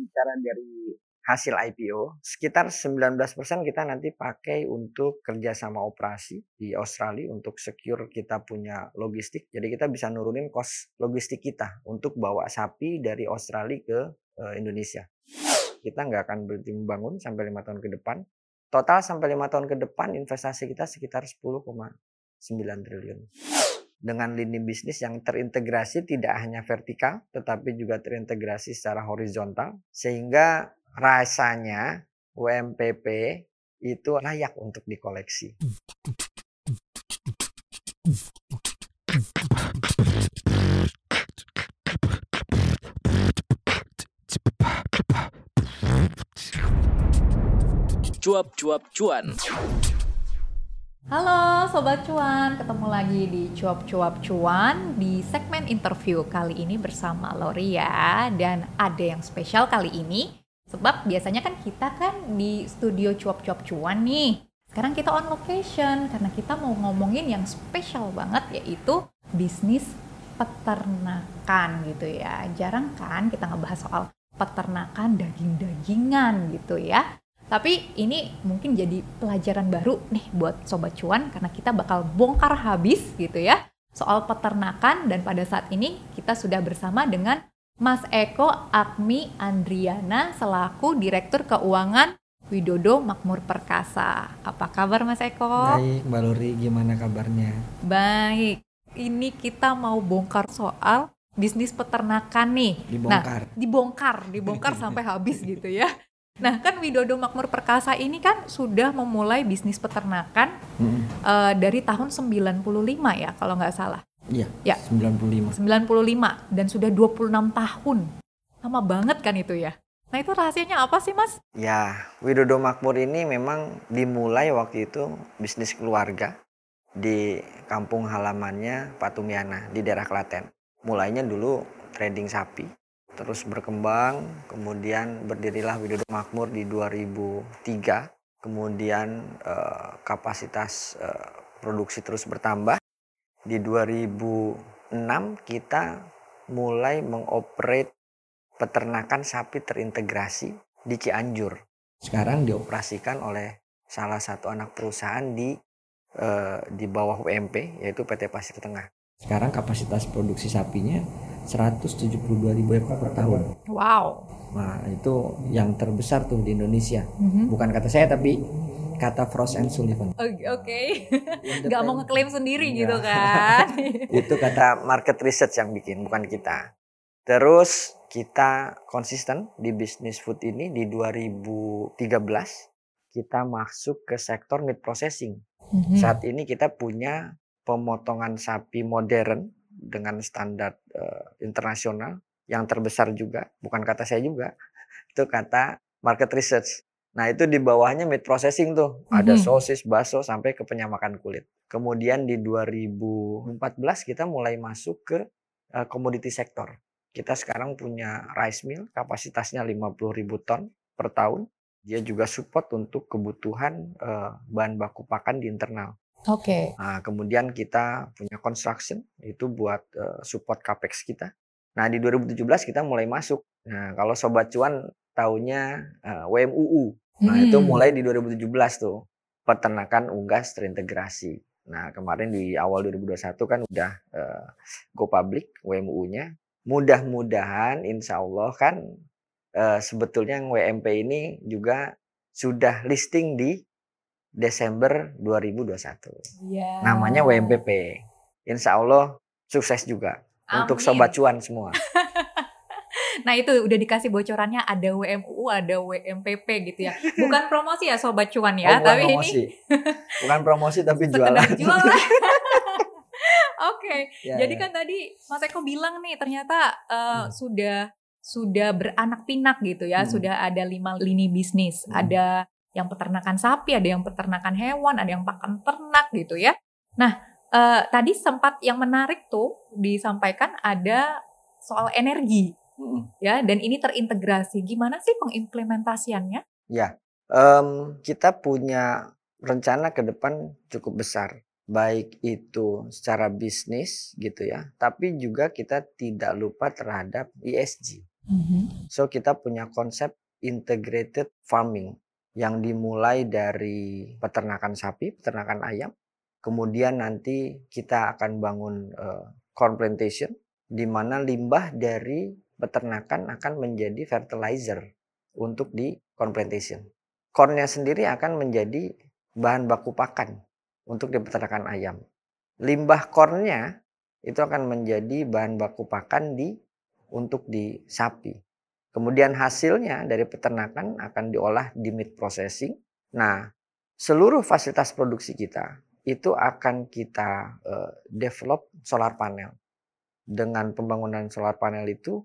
bicara dari hasil IPO, sekitar 19% kita nanti pakai untuk kerjasama operasi di Australia untuk secure kita punya logistik. Jadi kita bisa nurunin cost logistik kita untuk bawa sapi dari Australia ke uh, Indonesia. Kita nggak akan berhenti membangun sampai lima tahun ke depan. Total sampai lima tahun ke depan investasi kita sekitar 10,9 triliun dengan lini bisnis yang terintegrasi tidak hanya vertikal tetapi juga terintegrasi secara horizontal sehingga rasanya UMPP itu layak untuk dikoleksi. Cuap-cuap cuan. Halo Sobat Cuan, ketemu lagi di Cuap-Cuap Cuan di segmen interview kali ini bersama Loria dan ada yang spesial kali ini sebab biasanya kan kita kan di studio Cuap-Cuap Cuan nih. Sekarang kita on location karena kita mau ngomongin yang spesial banget yaitu bisnis peternakan gitu ya. Jarang kan kita ngebahas soal peternakan daging-dagingan gitu ya. Tapi ini mungkin jadi pelajaran baru nih buat Sobat Cuan karena kita bakal bongkar habis gitu ya soal peternakan dan pada saat ini kita sudah bersama dengan Mas Eko Akmi Andriana selaku Direktur Keuangan Widodo Makmur Perkasa. Apa kabar Mas Eko? Baik, Mbak Luri, gimana kabarnya? Baik. Ini kita mau bongkar soal bisnis peternakan nih. Dibongkar. Nah, dibongkar, dibongkar sampai habis gitu ya. Nah, kan Widodo Makmur Perkasa ini kan sudah memulai bisnis peternakan hmm. uh, dari tahun 95 ya, kalau nggak salah. Iya, ya. 95. 95 dan sudah 26 tahun. Lama banget kan itu ya. Nah, itu rahasianya apa sih, Mas? Ya, Widodo Makmur ini memang dimulai waktu itu bisnis keluarga di kampung halamannya Pak Tumiana di daerah Klaten. Mulainya dulu trading sapi terus berkembang kemudian berdirilah Widodo Makmur di 2003 kemudian eh, kapasitas eh, produksi terus bertambah. Di 2006 kita mulai mengoperate peternakan sapi terintegrasi di Cianjur. Sekarang dioperasikan oleh salah satu anak perusahaan di eh, di bawah UMP yaitu PT Pasir Tengah. Sekarang kapasitas produksi sapinya 172 ribu ekor per tahun. Wow. Nah itu yang terbesar tuh di Indonesia. Mm-hmm. Bukan kata saya tapi kata Frost and Sullivan. Oke, okay. nggak mau ngeklaim sendiri Enggak. gitu kan? itu kata market research yang bikin, bukan kita. Terus kita konsisten di bisnis food ini di 2013 kita masuk ke sektor meat processing. Mm-hmm. Saat ini kita punya pemotongan sapi modern dengan standar uh, internasional yang terbesar juga, bukan kata saya juga, itu kata market research. Nah itu di bawahnya meat processing tuh, mm-hmm. ada sosis, bakso sampai ke penyamakan kulit. Kemudian di 2014 kita mulai masuk ke uh, komoditi sektor. Kita sekarang punya rice mill, kapasitasnya 50 ribu ton per tahun. Dia juga support untuk kebutuhan uh, bahan baku pakan di internal. Oke. Okay. Nah, kemudian kita punya construction itu buat uh, support capex kita. Nah, di 2017 kita mulai masuk. Nah, kalau sobat cuan taunya uh, WMUU. Nah, hmm. itu mulai di 2017 tuh. Peternakan unggas terintegrasi. Nah, kemarin di awal 2021 kan udah uh, go public WMUU-nya. Mudah-mudahan insya Allah kan uh, sebetulnya yang WMP ini juga sudah listing di Desember 2021. Yeah. Namanya WMPP. Insya Allah sukses juga Amin. untuk sobat cuan semua. nah itu udah dikasih bocorannya ada WMU, ada WMPP gitu ya. Bukan promosi ya sobat cuan ya, oh, tapi promosi. ini bukan promosi tapi jualan. jualan. Oke, okay. ya, jadi ya. kan tadi Mas Eko bilang nih ternyata uh, hmm. sudah sudah beranak pinak gitu ya, hmm. sudah ada lima lini bisnis, hmm. ada yang peternakan sapi, ada yang peternakan hewan, ada yang pakan ternak gitu ya. Nah, eh, tadi sempat yang menarik tuh disampaikan ada soal energi, hmm. ya, dan ini terintegrasi. Gimana sih pengimplementasiannya? Ya, um, kita punya rencana ke depan cukup besar, baik itu secara bisnis gitu ya, tapi juga kita tidak lupa terhadap ESG. Mhm. So kita punya konsep integrated farming yang dimulai dari peternakan sapi, peternakan ayam, kemudian nanti kita akan bangun uh, corn plantation di mana limbah dari peternakan akan menjadi fertilizer untuk di corn plantation. Cornnya sendiri akan menjadi bahan baku pakan untuk di peternakan ayam. Limbah cornnya itu akan menjadi bahan baku pakan di untuk di sapi. Kemudian hasilnya dari peternakan akan diolah di meat processing. Nah, seluruh fasilitas produksi kita itu akan kita uh, develop solar panel. Dengan pembangunan solar panel itu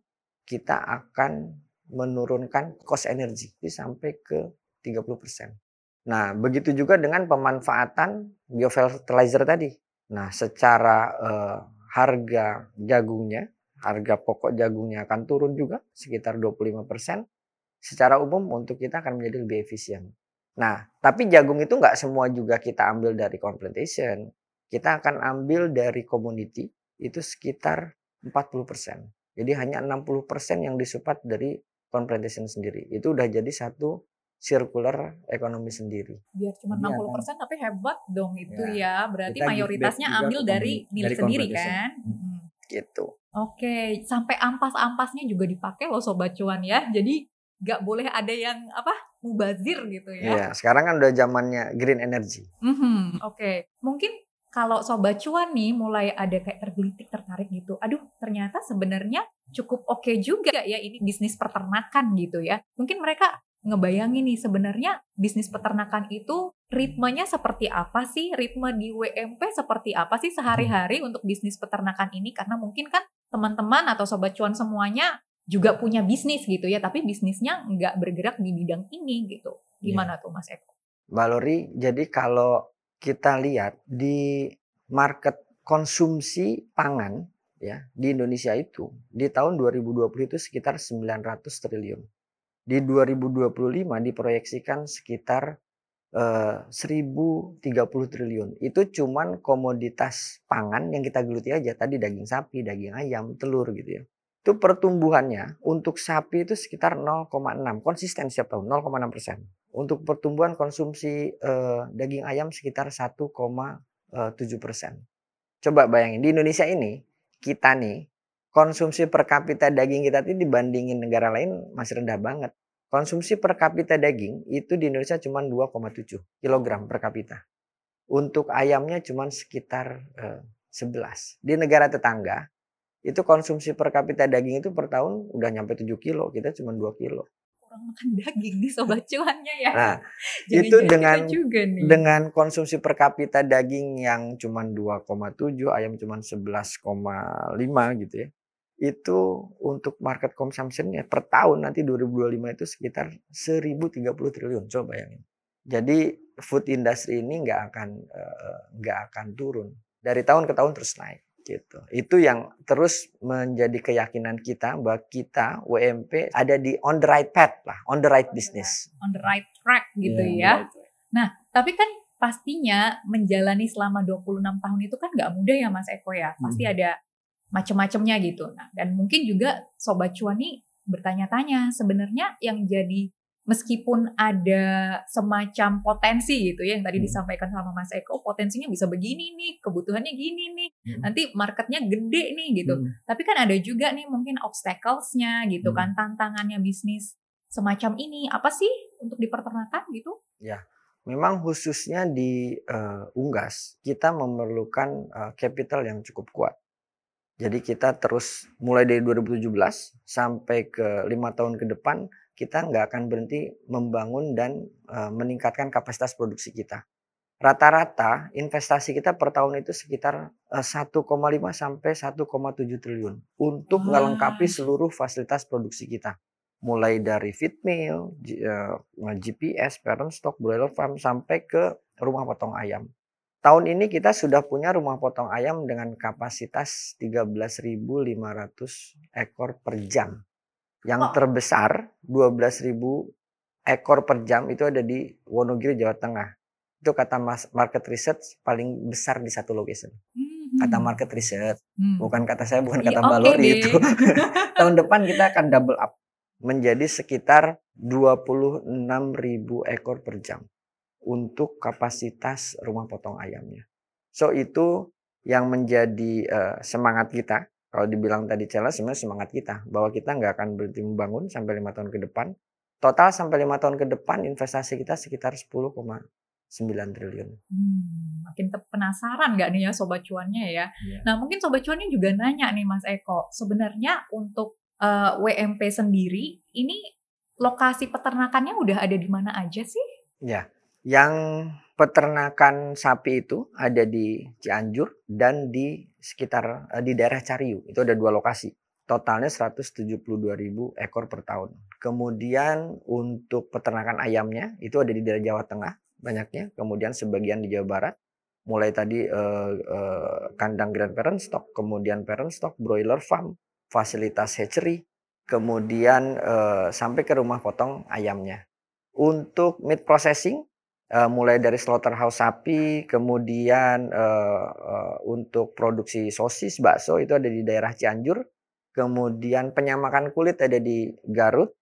kita akan menurunkan cost energi sampai ke 30%. Nah, begitu juga dengan pemanfaatan biofertilizer tadi. Nah, secara uh, harga jagungnya harga pokok jagungnya akan turun juga sekitar 25%. Secara umum untuk kita akan menjadi lebih efisien. Nah, tapi jagung itu nggak semua juga kita ambil dari corn plantation. Kita akan ambil dari community itu sekitar 40%. Jadi hanya 60% yang disupport dari corn plantation sendiri. Itu udah jadi satu circular ekonomi sendiri. Biar cuma Jadi 60% persen tapi hebat dong itu Ya, ya. Berarti kita mayoritasnya ambil dari milik sendiri kan. Hmm. Mm. Gitu. Oke, sampai ampas-ampasnya juga dipakai loh sobat cuan ya. Jadi nggak boleh ada yang apa mubazir gitu ya. Iya, sekarang kan udah zamannya green energy. Mhm, Oke, mungkin kalau sobat cuan nih mulai ada kayak tergelitik tertarik gitu. Aduh, ternyata sebenarnya cukup oke juga ya ini bisnis peternakan gitu ya. Mungkin mereka ngebayangin nih sebenarnya bisnis peternakan itu ritmenya seperti apa sih? Ritme di WMP seperti apa sih sehari-hari untuk bisnis peternakan ini? Karena mungkin kan teman-teman atau sobat cuan semuanya juga punya bisnis gitu ya, tapi bisnisnya nggak bergerak di bidang ini gitu. Gimana tuh Mas Eko? Mbak Lori, jadi kalau kita lihat di market konsumsi pangan ya di Indonesia itu di tahun 2020 itu sekitar 900 triliun. Di 2025 diproyeksikan sekitar eh, 1030 triliun. Itu cuman komoditas pangan yang kita geluti aja tadi daging sapi, daging ayam, telur gitu ya. Itu pertumbuhannya untuk sapi itu sekitar 0,6 konsisten setiap tahun 0,6 persen. Untuk pertumbuhan konsumsi eh, daging ayam sekitar 1,7 persen. Coba bayangin di Indonesia ini kita nih konsumsi per kapita daging kita ini dibandingin negara lain masih rendah banget. Konsumsi per kapita daging itu di Indonesia cuma 2,7 kg per kapita. Untuk ayamnya cuma sekitar eh, 11. Di negara tetangga itu konsumsi per kapita daging itu per tahun udah nyampe 7 kilo, kita cuma 2 kilo. Kurang makan daging nih sobat cuannya ya. Nah, Jangan-jangan itu dengan juga nih. dengan konsumsi per kapita daging yang cuma 2,7, ayam cuma 11,5 gitu ya. Itu untuk market consumption-nya per tahun nanti 2025 itu sekitar 1030 triliun. Coba bayangin. Jadi food industry ini nggak akan eh, nggak akan turun dari tahun ke tahun terus naik gitu. Itu yang terus menjadi keyakinan kita bahwa kita WMP ada di on the right path lah, on the right business. on the right track gitu Iya, ya. Tapi kan pastinya menjalani selama 26 tahun itu kan nggak mudah ya Mas Eko ya. Pasti Hmm. ada macam-macamnya gitu. Nah, dan mungkin juga sobat cuan nih bertanya-tanya sebenarnya yang jadi meskipun ada semacam potensi gitu ya yang tadi Hmm. disampaikan sama Mas Eko, potensinya bisa begini nih, kebutuhannya gini nih, Hmm. nanti marketnya gede nih gitu. Hmm. Tapi kan ada juga nih mungkin obstacles-nya gitu Hmm. kan, tantangannya bisnis semacam ini. Apa sih untuk di peternakan gitu? Memang khususnya di eh, Unggas kita memerlukan eh, capital yang cukup kuat. Jadi kita terus mulai dari 2017 sampai ke lima tahun ke depan kita nggak akan berhenti membangun dan eh, meningkatkan kapasitas produksi kita. Rata-rata investasi kita per tahun itu sekitar eh, 1,5 sampai 1,7 triliun untuk Wah. melengkapi seluruh fasilitas produksi kita mulai dari feed mill, G- eh, GPS, parent stock, broiler farm sampai ke rumah potong ayam. Tahun ini kita sudah punya rumah potong ayam dengan kapasitas 13.500 ekor per jam. Yang terbesar 12.000 ekor per jam itu ada di Wonogiri, Jawa Tengah. Itu kata market research paling besar di satu location. Kata market research, Hmm. bukan kata saya, bukan Iya, kata Mbak Lori deh. itu. Tahun depan kita akan double up menjadi sekitar 26.000 ekor per jam untuk kapasitas rumah potong ayamnya. So itu yang menjadi uh, semangat kita. Kalau dibilang tadi challenge sebenarnya semangat kita bahwa kita nggak akan berhenti membangun sampai lima tahun ke depan. Total sampai lima tahun ke depan investasi kita sekitar 10,9 triliun. Hmm, makin penasaran nggak nih ya sobat cuannya ya. Yeah. Nah mungkin sobat cuannya juga nanya nih Mas Eko, sebenarnya untuk uh, eh, WMP sendiri ini lokasi peternakannya udah ada di mana aja sih? Ya, yang peternakan sapi itu ada di Cianjur dan di sekitar eh, di daerah Cariu. Itu ada dua lokasi. Totalnya 172 ribu ekor per tahun. Kemudian untuk peternakan ayamnya itu ada di daerah Jawa Tengah banyaknya. Kemudian sebagian di Jawa Barat. Mulai tadi eh, eh, kandang grand parent stock, kemudian parent stock, broiler farm, fasilitas hatchery, kemudian eh, sampai ke rumah potong ayamnya. Untuk meat processing uh, mulai dari slaughterhouse sapi, kemudian uh, uh, untuk produksi sosis, bakso itu ada di daerah Cianjur, kemudian penyamakan kulit ada di Garut,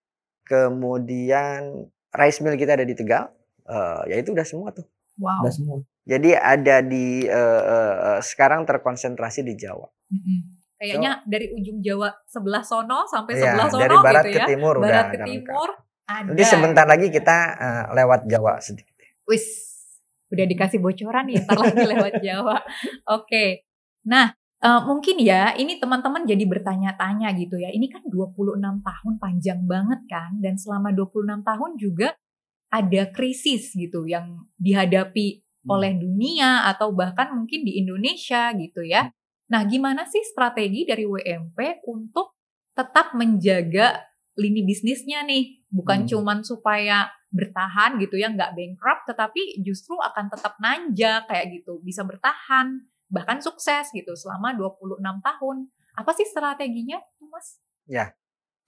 kemudian rice mill kita ada di Tegal, uh, ya itu udah semua tuh. Wow. Udah semua. Jadi ada di uh, uh, sekarang terkonsentrasi di Jawa. Mm -hmm. Kayaknya so, dari ujung Jawa sebelah sono sampai iya, sebelah sono dari barat gitu ke ya. timur barat udah ke timur ada. Nanti sebentar lagi kita uh, lewat Jawa sedikit. Wis, udah dikasih bocoran ya, ntar lagi lewat Jawa. Oke. Okay. Nah, uh, mungkin ya ini teman-teman jadi bertanya-tanya gitu ya. Ini kan 26 tahun panjang banget kan dan selama 26 tahun juga ada krisis gitu yang dihadapi hmm. oleh dunia atau bahkan mungkin di Indonesia gitu ya. Hmm. Nah, gimana sih strategi dari WMP untuk tetap menjaga lini bisnisnya nih, bukan hmm. cuman supaya bertahan gitu ya nggak bankrupt tetapi justru akan tetap nanjak kayak gitu bisa bertahan bahkan sukses gitu selama 26 tahun apa sih strateginya Mas? Ya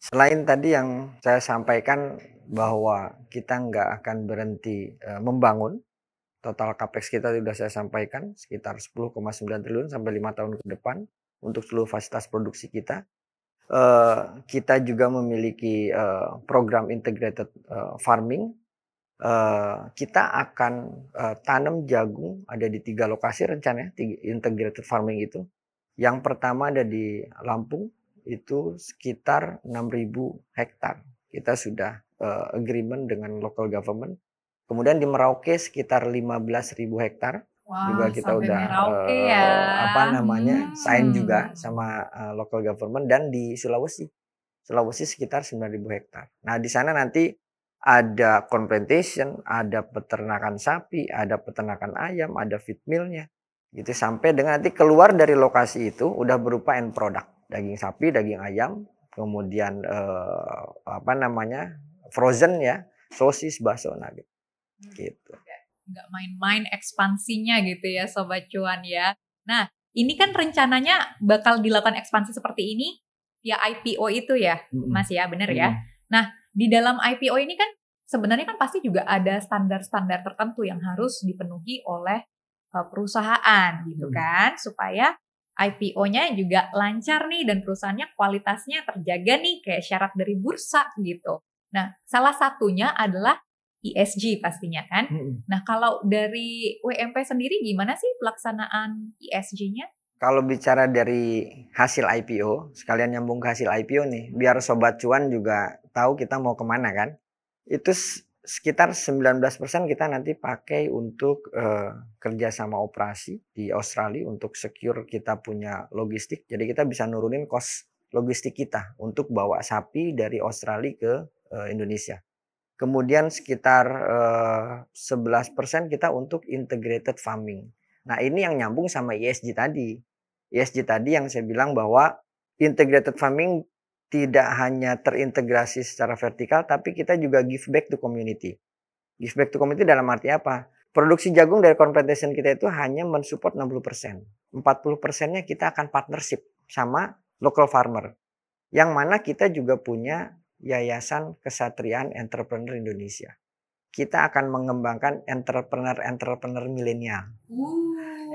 selain tadi yang saya sampaikan bahwa kita nggak akan berhenti uh, membangun total capex kita sudah saya sampaikan sekitar 10,9 triliun sampai lima tahun ke depan untuk seluruh fasilitas produksi kita Uh, kita juga memiliki uh, program integrated uh, farming. Uh, kita akan uh, tanam jagung ada di tiga lokasi rencana tiga, integrated farming itu. Yang pertama ada di Lampung itu sekitar 6.000 hektar. Kita sudah uh, agreement dengan local government. Kemudian di Merauke sekitar 15.000 hektar Wow, juga kita udah uh, ya. apa namanya hmm. sign juga sama uh, local government dan di Sulawesi Sulawesi sekitar 9.000 hektar. Nah di sana nanti ada complementation, ada peternakan sapi, ada peternakan ayam, ada feed millnya, gitu sampai dengan nanti keluar dari lokasi itu udah berupa end product daging sapi, daging ayam, kemudian uh, apa namanya frozen ya, sosis, bakso, nugget, hmm. gitu nggak main-main ekspansinya gitu ya sobat cuan ya. Nah, ini kan rencananya bakal dilakukan ekspansi seperti ini ya IPO itu ya, Mas ya, bener ya. Nah, di dalam IPO ini kan sebenarnya kan pasti juga ada standar-standar tertentu yang harus dipenuhi oleh uh, perusahaan gitu kan, supaya IPO-nya juga lancar nih dan perusahaannya kualitasnya terjaga nih kayak syarat dari bursa gitu. Nah, salah satunya adalah ESG pastinya kan. Hmm. Nah kalau dari WMP sendiri gimana sih pelaksanaan ESG-nya? Kalau bicara dari hasil IPO, sekalian nyambung ke hasil IPO nih, biar sobat cuan juga tahu kita mau ke mana kan. Itu sekitar 19% kita nanti pakai untuk uh, kerjasama operasi di Australia untuk secure kita punya logistik. Jadi kita bisa nurunin cost logistik kita untuk bawa sapi dari Australia ke uh, Indonesia. Kemudian sekitar eh, 11% kita untuk integrated farming. Nah, ini yang nyambung sama ESG tadi. ESG tadi yang saya bilang bahwa integrated farming tidak hanya terintegrasi secara vertikal tapi kita juga give back to community. Give back to community dalam arti apa? Produksi jagung dari competition kita itu hanya mensupport 60%. 40%-nya kita akan partnership sama local farmer. Yang mana kita juga punya Yayasan Kesatriaan Entrepreneur Indonesia. Kita akan mengembangkan entrepreneur-entrepreneur milenial.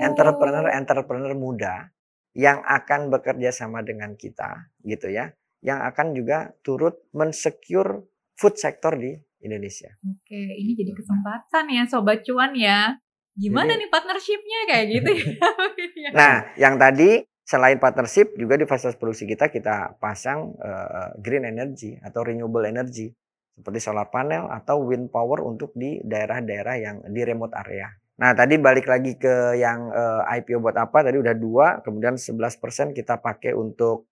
Entrepreneur-entrepreneur muda yang akan bekerja sama dengan kita gitu ya. yang akan juga turut mensecure food sector di Indonesia. Oke, ini jadi kesempatan ya Sobat Cuan ya. Gimana Jadi- nih partnershipnya kayak gitu ya? Nah, yang tadi selain partnership juga di fasilitas produksi kita kita pasang eh, green energy atau renewable energy seperti solar panel atau wind power untuk di daerah-daerah yang di remote area. Nah, tadi balik lagi ke yang eh, IPO buat apa? Tadi udah dua, kemudian 11% kita pakai untuk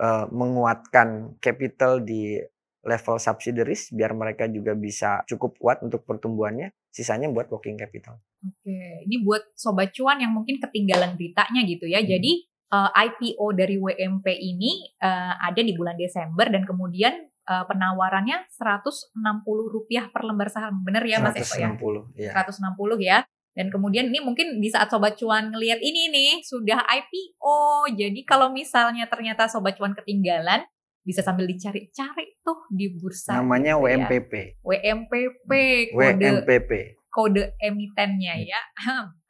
eh, menguatkan capital di level subsidiaries biar mereka juga bisa cukup kuat untuk pertumbuhannya. Sisanya buat working capital. Oke, ini buat sobat cuan yang mungkin ketinggalan beritanya gitu ya. Hmm. Jadi eh, IPO dari WMP ini eh, ada di bulan Desember dan kemudian eh, penawarannya 160 rupiah per lembar saham. Bener ya Mas Eko ya? 160, iya. 160 ya. Dan kemudian ini mungkin di saat Sobat Cuan ngelihat ini nih sudah IPO. Jadi kalau misalnya ternyata Sobat Cuan ketinggalan bisa sambil dicari-cari tuh di bursa. Namanya gitu ya. WMPP. WMPP kode WMPP. Kode emitennya ya.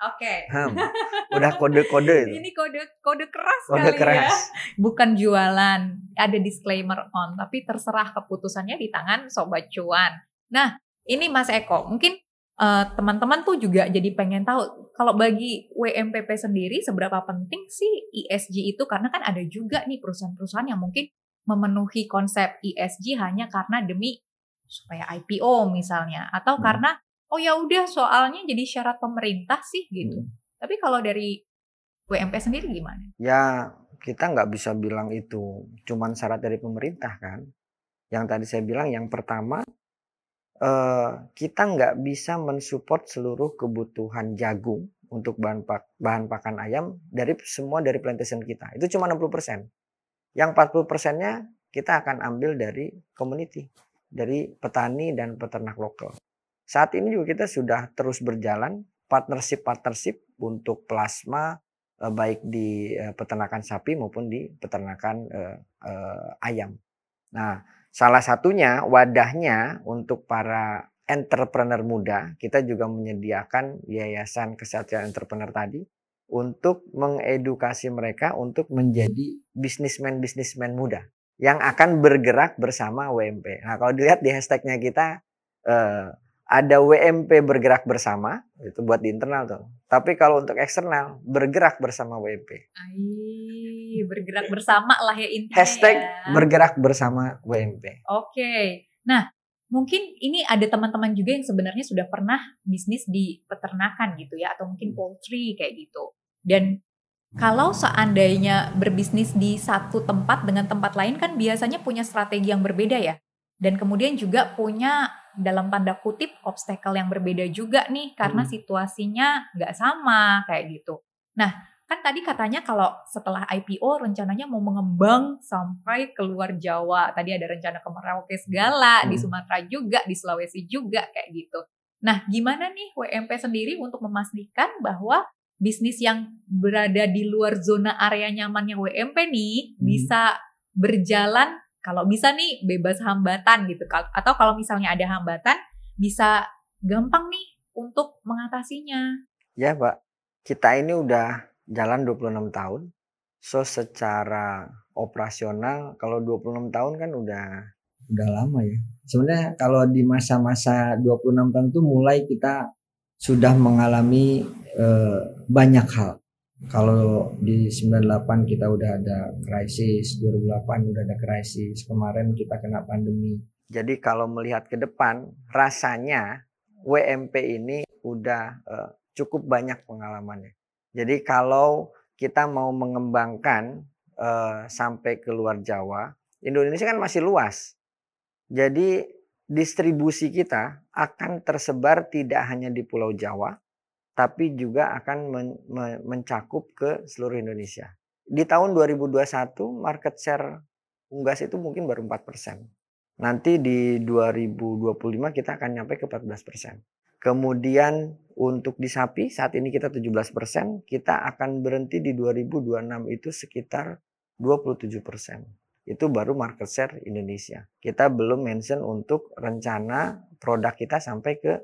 Oke. Hmm. Udah kode-kode itu. Ini kode kode keras Kode kali ya. keras. Bukan jualan. Ada disclaimer on, tapi terserah keputusannya di tangan sobat cuan. Nah, ini Mas Eko, mungkin eh, teman-teman tuh juga jadi pengen tahu kalau bagi WMPP sendiri seberapa penting sih ESG itu karena kan ada juga nih perusahaan-perusahaan yang mungkin memenuhi konsep ESG hanya karena demi supaya IPO misalnya atau Hmm. karena oh ya udah soalnya jadi syarat pemerintah sih gitu. Hmm. Tapi kalau dari WMP sendiri gimana? Ya kita nggak bisa bilang itu cuman syarat dari pemerintah kan. Yang tadi saya bilang yang pertama eh, kita nggak bisa mensupport seluruh kebutuhan jagung untuk bahan pak bahan pakan ayam dari semua dari plantation kita. Itu cuma 60%. Yang 40 persennya kita akan ambil dari community, dari petani dan peternak lokal. Saat ini juga kita sudah terus berjalan partnership-partnership untuk plasma eh, baik di eh, peternakan sapi maupun di peternakan eh, eh, ayam. Nah, salah satunya wadahnya untuk para entrepreneur muda, kita juga menyediakan yayasan kesehatan entrepreneur tadi untuk mengedukasi mereka untuk menjadi bisnismen-bisnismen muda yang akan bergerak bersama WMP. Nah, kalau dilihat di hashtagnya kita eh, ada WMP bergerak bersama, itu buat di internal tuh. Tapi kalau untuk eksternal, bergerak bersama WMP. Ai, bergerak bersama lah ya intinya Hashtag ya. bergerak bersama WMP. Oke. Nah, mungkin ini ada teman-teman juga yang sebenarnya sudah pernah bisnis di peternakan gitu ya atau mungkin poultry kayak gitu. Dan kalau seandainya berbisnis di satu tempat dengan tempat lain kan biasanya punya strategi yang berbeda ya. Dan kemudian juga punya dalam tanda kutip obstacle yang berbeda juga nih karena Hmm. situasinya nggak sama kayak gitu. Nah, kan tadi katanya kalau setelah IPO rencananya mau mengembang sampai keluar Jawa. Tadi ada rencana ke Merauke segala, di Hmm. Sumatera juga, di Sulawesi juga kayak gitu. Nah, gimana nih WMP sendiri untuk memastikan bahwa bisnis yang berada di luar zona area nyamannya WMP nih Hmm. bisa berjalan kalau bisa nih bebas hambatan gitu atau kalau misalnya ada hambatan bisa gampang nih untuk mengatasinya. Ya, Pak. Kita ini udah jalan 26 tahun. So secara operasional kalau 26 tahun kan udah udah lama ya. Sebenarnya kalau di masa-masa 26 tahun itu mulai kita sudah mengalami eh, banyak hal. Kalau di 98 kita udah ada krisis, 2008 udah ada krisis, kemarin kita kena pandemi. Jadi kalau melihat ke depan, rasanya WMP ini udah eh, cukup banyak pengalamannya. Jadi kalau kita mau mengembangkan eh, sampai ke luar Jawa, Indonesia kan masih luas. Jadi distribusi kita akan tersebar tidak hanya di Pulau Jawa, tapi juga akan men- me- mencakup ke seluruh Indonesia. Di tahun 2021 market share unggas itu mungkin baru 4%. Nanti di 2025 kita akan nyampe ke 14%. Kemudian untuk di sapi saat ini kita 17%, kita akan berhenti di 2026 itu sekitar 27%. Itu baru market share Indonesia. Kita belum mention untuk rencana produk kita sampai ke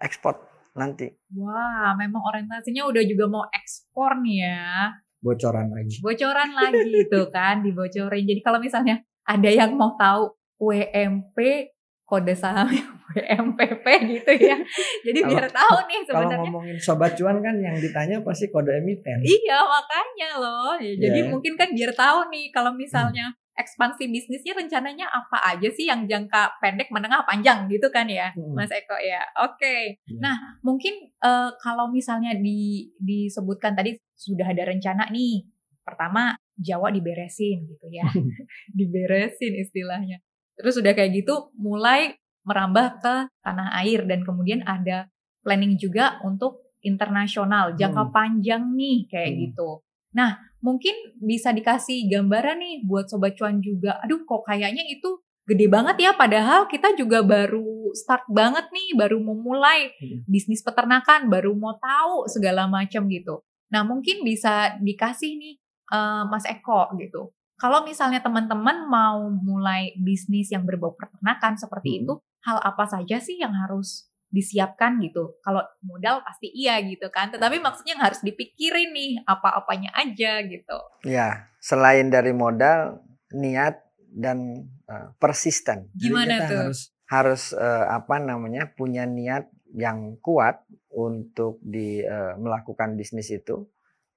ekspor nanti. Wah, memang orientasinya udah juga mau ekspor nih ya. Bocoran lagi. Bocoran lagi itu kan, dibocorin. Jadi kalau misalnya ada yang mau tahu WMP kode sahamnya WMPP gitu ya. Jadi Kalau- biar tahu nih Kalau sebenarnya. ngomongin sobat cuan kan yang ditanya pasti kode emiten. Iya makanya loh. Ya, Jadi Iya. Hmm. mungkin kan biar tahu nih kalau misalnya ekspansi bisnisnya rencananya apa aja sih yang jangka pendek, menengah, panjang gitu kan ya, Hmm. Mas Eko ya. Oke. Iya. Nah mungkin eh, kalau misalnya di disebutkan tadi sudah ada rencana nih. Pertama Jawa diberesin gitu ya, diberesin istilahnya. Terus udah kayak gitu mulai merambah ke tanah air dan kemudian ada planning juga untuk internasional jangka Hmm. panjang nih kayak Hmm. gitu. Nah, mungkin bisa dikasih gambaran nih buat sobat cuan juga. Aduh, kok kayaknya itu gede banget ya padahal kita juga baru start banget nih, baru memulai Hmm. bisnis peternakan, baru mau tahu segala macam gitu. Nah, mungkin bisa dikasih nih eh, Mas Eko gitu. Kalau misalnya teman-teman mau mulai bisnis yang berbau peternakan seperti Hmm. itu, hal apa saja sih yang harus disiapkan gitu? Kalau modal pasti iya gitu kan, tetapi maksudnya yang harus dipikirin nih apa-apanya aja gitu. Ya, selain dari modal, niat dan eh, persisten. Jadi Gimana kita tuh? harus harus eh, apa namanya punya niat yang kuat untuk di eh, melakukan bisnis itu,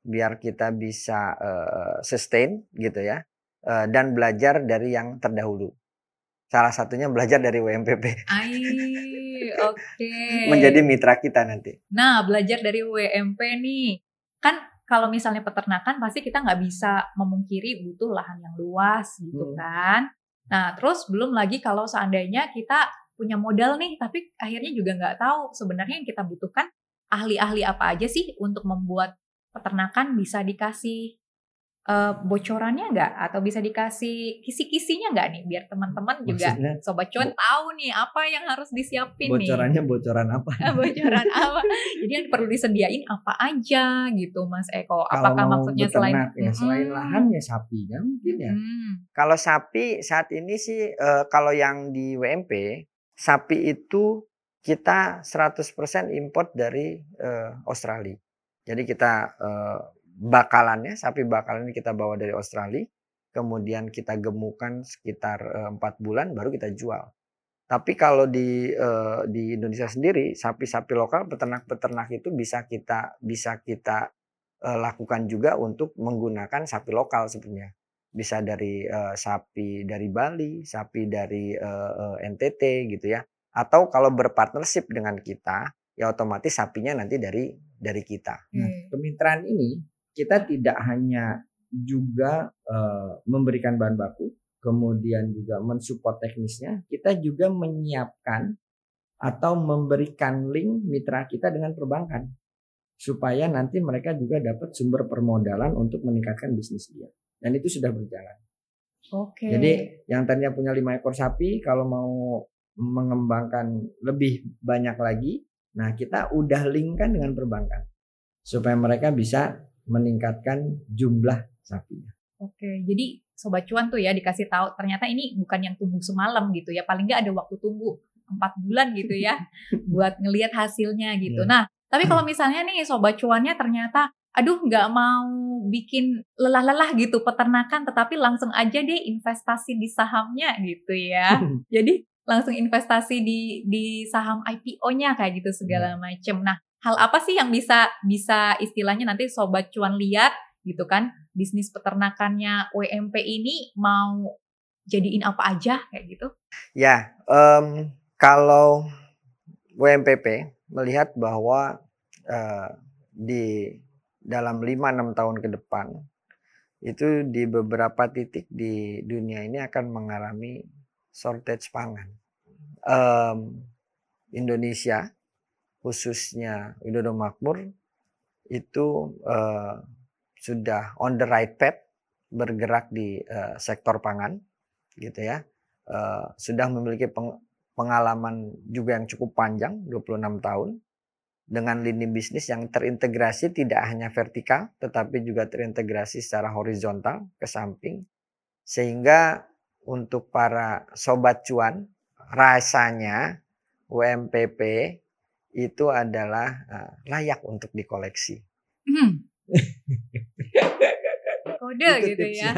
biar kita bisa eh, sustain gitu ya, eh, dan belajar dari yang terdahulu. Salah satunya belajar dari WMPP Ai, oke. menjadi mitra kita nanti. Nah, belajar dari WMP nih. Kan kalau misalnya peternakan pasti kita nggak bisa memungkiri butuh lahan yang luas gitu Hmm. kan. Nah, terus belum lagi kalau seandainya kita punya modal nih, tapi akhirnya juga nggak tahu sebenarnya yang kita butuhkan ahli-ahli apa aja sih untuk membuat peternakan bisa dikasih eh, bocorannya nggak atau bisa dikasih kisi-kisinya nggak nih biar teman-teman juga Maksudnya sobat cuan tahu nih apa yang harus disiapin nih. bocorannya bocoran apa? Bocoran apa? Jadi yang perlu disediain apa aja gitu, Mas Eko? Kalau Apakah mau maksudnya selain ya selain Mm-mm. lahan ya sapinya mungkin ya. Mm. Kalau sapi saat ini sih eh, kalau yang di WMP sapi itu kita 100% import dari eh, Australia. Jadi kita eh, bakalannya sapi bakalan ini kita bawa dari Australia, kemudian kita gemukan sekitar eh, empat bulan baru kita jual. Tapi kalau di eh, di Indonesia sendiri sapi-sapi lokal peternak-peternak itu bisa kita bisa kita eh, lakukan juga untuk menggunakan sapi lokal sebenarnya bisa dari sapi dari Bali, sapi dari NTT gitu ya. Atau kalau berpartnership dengan kita, ya otomatis sapinya nanti dari dari kita. Nah, Hmm. kemitraan ini kita tidak hanya juga eh, memberikan bahan baku, kemudian juga mensupport teknisnya, kita juga menyiapkan atau memberikan link mitra kita dengan perbankan supaya nanti mereka juga dapat sumber permodalan untuk meningkatkan bisnis dia. Dan itu sudah berjalan. Oke. Jadi yang tadinya punya lima ekor sapi kalau mau mengembangkan lebih banyak lagi, nah kita udah linkkan dengan perbankan supaya mereka bisa meningkatkan jumlah sapinya. Oke, jadi sobat cuan tuh ya dikasih tahu ternyata ini bukan yang tumbuh semalam gitu ya. Paling nggak ada waktu tunggu empat bulan gitu ya buat ngelihat hasilnya gitu. Iya. Nah, tapi kalau misalnya nih sobat cuannya ternyata aduh nggak mau bikin lelah-lelah gitu peternakan tetapi langsung aja deh investasi di sahamnya gitu ya. Jadi langsung investasi di di saham IPO-nya kayak gitu segala macem. Nah, hal apa sih yang bisa bisa istilahnya nanti sobat cuan lihat gitu kan bisnis peternakannya WMP ini mau jadiin apa aja kayak gitu? Ya, em, kalau WMPP melihat bahwa eh, di dalam 5-6 tahun ke depan itu di beberapa titik di dunia ini akan mengalami shortage pangan. Em, Indonesia khususnya Widodo Makmur itu eh, sudah on the right path bergerak di eh, sektor pangan gitu ya. Eh, sudah memiliki peng- pengalaman juga yang cukup panjang 26 tahun dengan lini bisnis yang terintegrasi tidak hanya vertikal tetapi juga terintegrasi secara horizontal ke samping sehingga untuk para sobat cuan rasanya UMPP itu adalah eh, layak untuk dikoleksi. Hmm. kode gitu ya.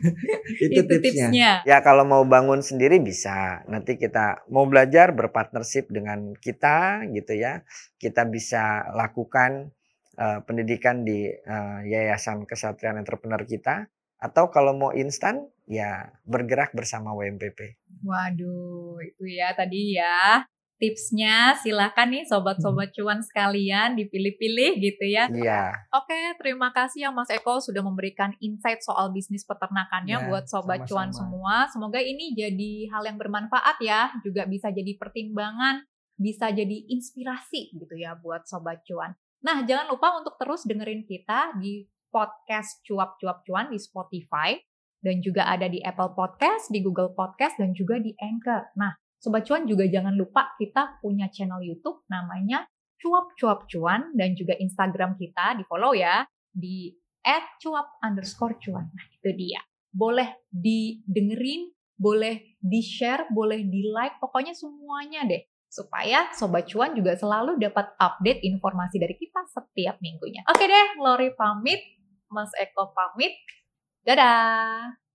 itu, Itu tipsnya. Ya kalau mau bangun sendiri bisa. Nanti kita mau belajar berpartnership dengan kita gitu ya. Kita bisa lakukan uh, pendidikan di uh, Yayasan Kesatrian Entrepreneur kita atau kalau mau instan ya bergerak bersama WMPP. Waduh, itu ya tadi ya tipsnya silahkan nih sobat-sobat cuan sekalian dipilih-pilih gitu ya. Iya. Oke, terima kasih ya Mas Eko sudah memberikan insight soal bisnis peternakannya Ya, buat sobat cuan sama-sama. semua. Semoga ini jadi hal yang bermanfaat ya, juga bisa jadi pertimbangan, bisa jadi inspirasi gitu ya buat sobat cuan. Nah, jangan lupa untuk terus dengerin kita di podcast cuap-cuap cuan di Spotify dan juga ada di Apple Podcast, di Google Podcast dan juga di Anchor. Nah, Sobat Cuan juga jangan lupa kita punya channel YouTube namanya Cuap-Cuap Cuan dan juga Instagram kita di follow ya di @cuap underscore cuan. Nah itu dia. Boleh didengerin, boleh di-share, boleh di-like, pokoknya semuanya deh. Supaya Sobat Cuan juga selalu dapat update informasi dari kita setiap minggunya. Oke deh, Lori pamit, Mas Eko pamit. Dadah!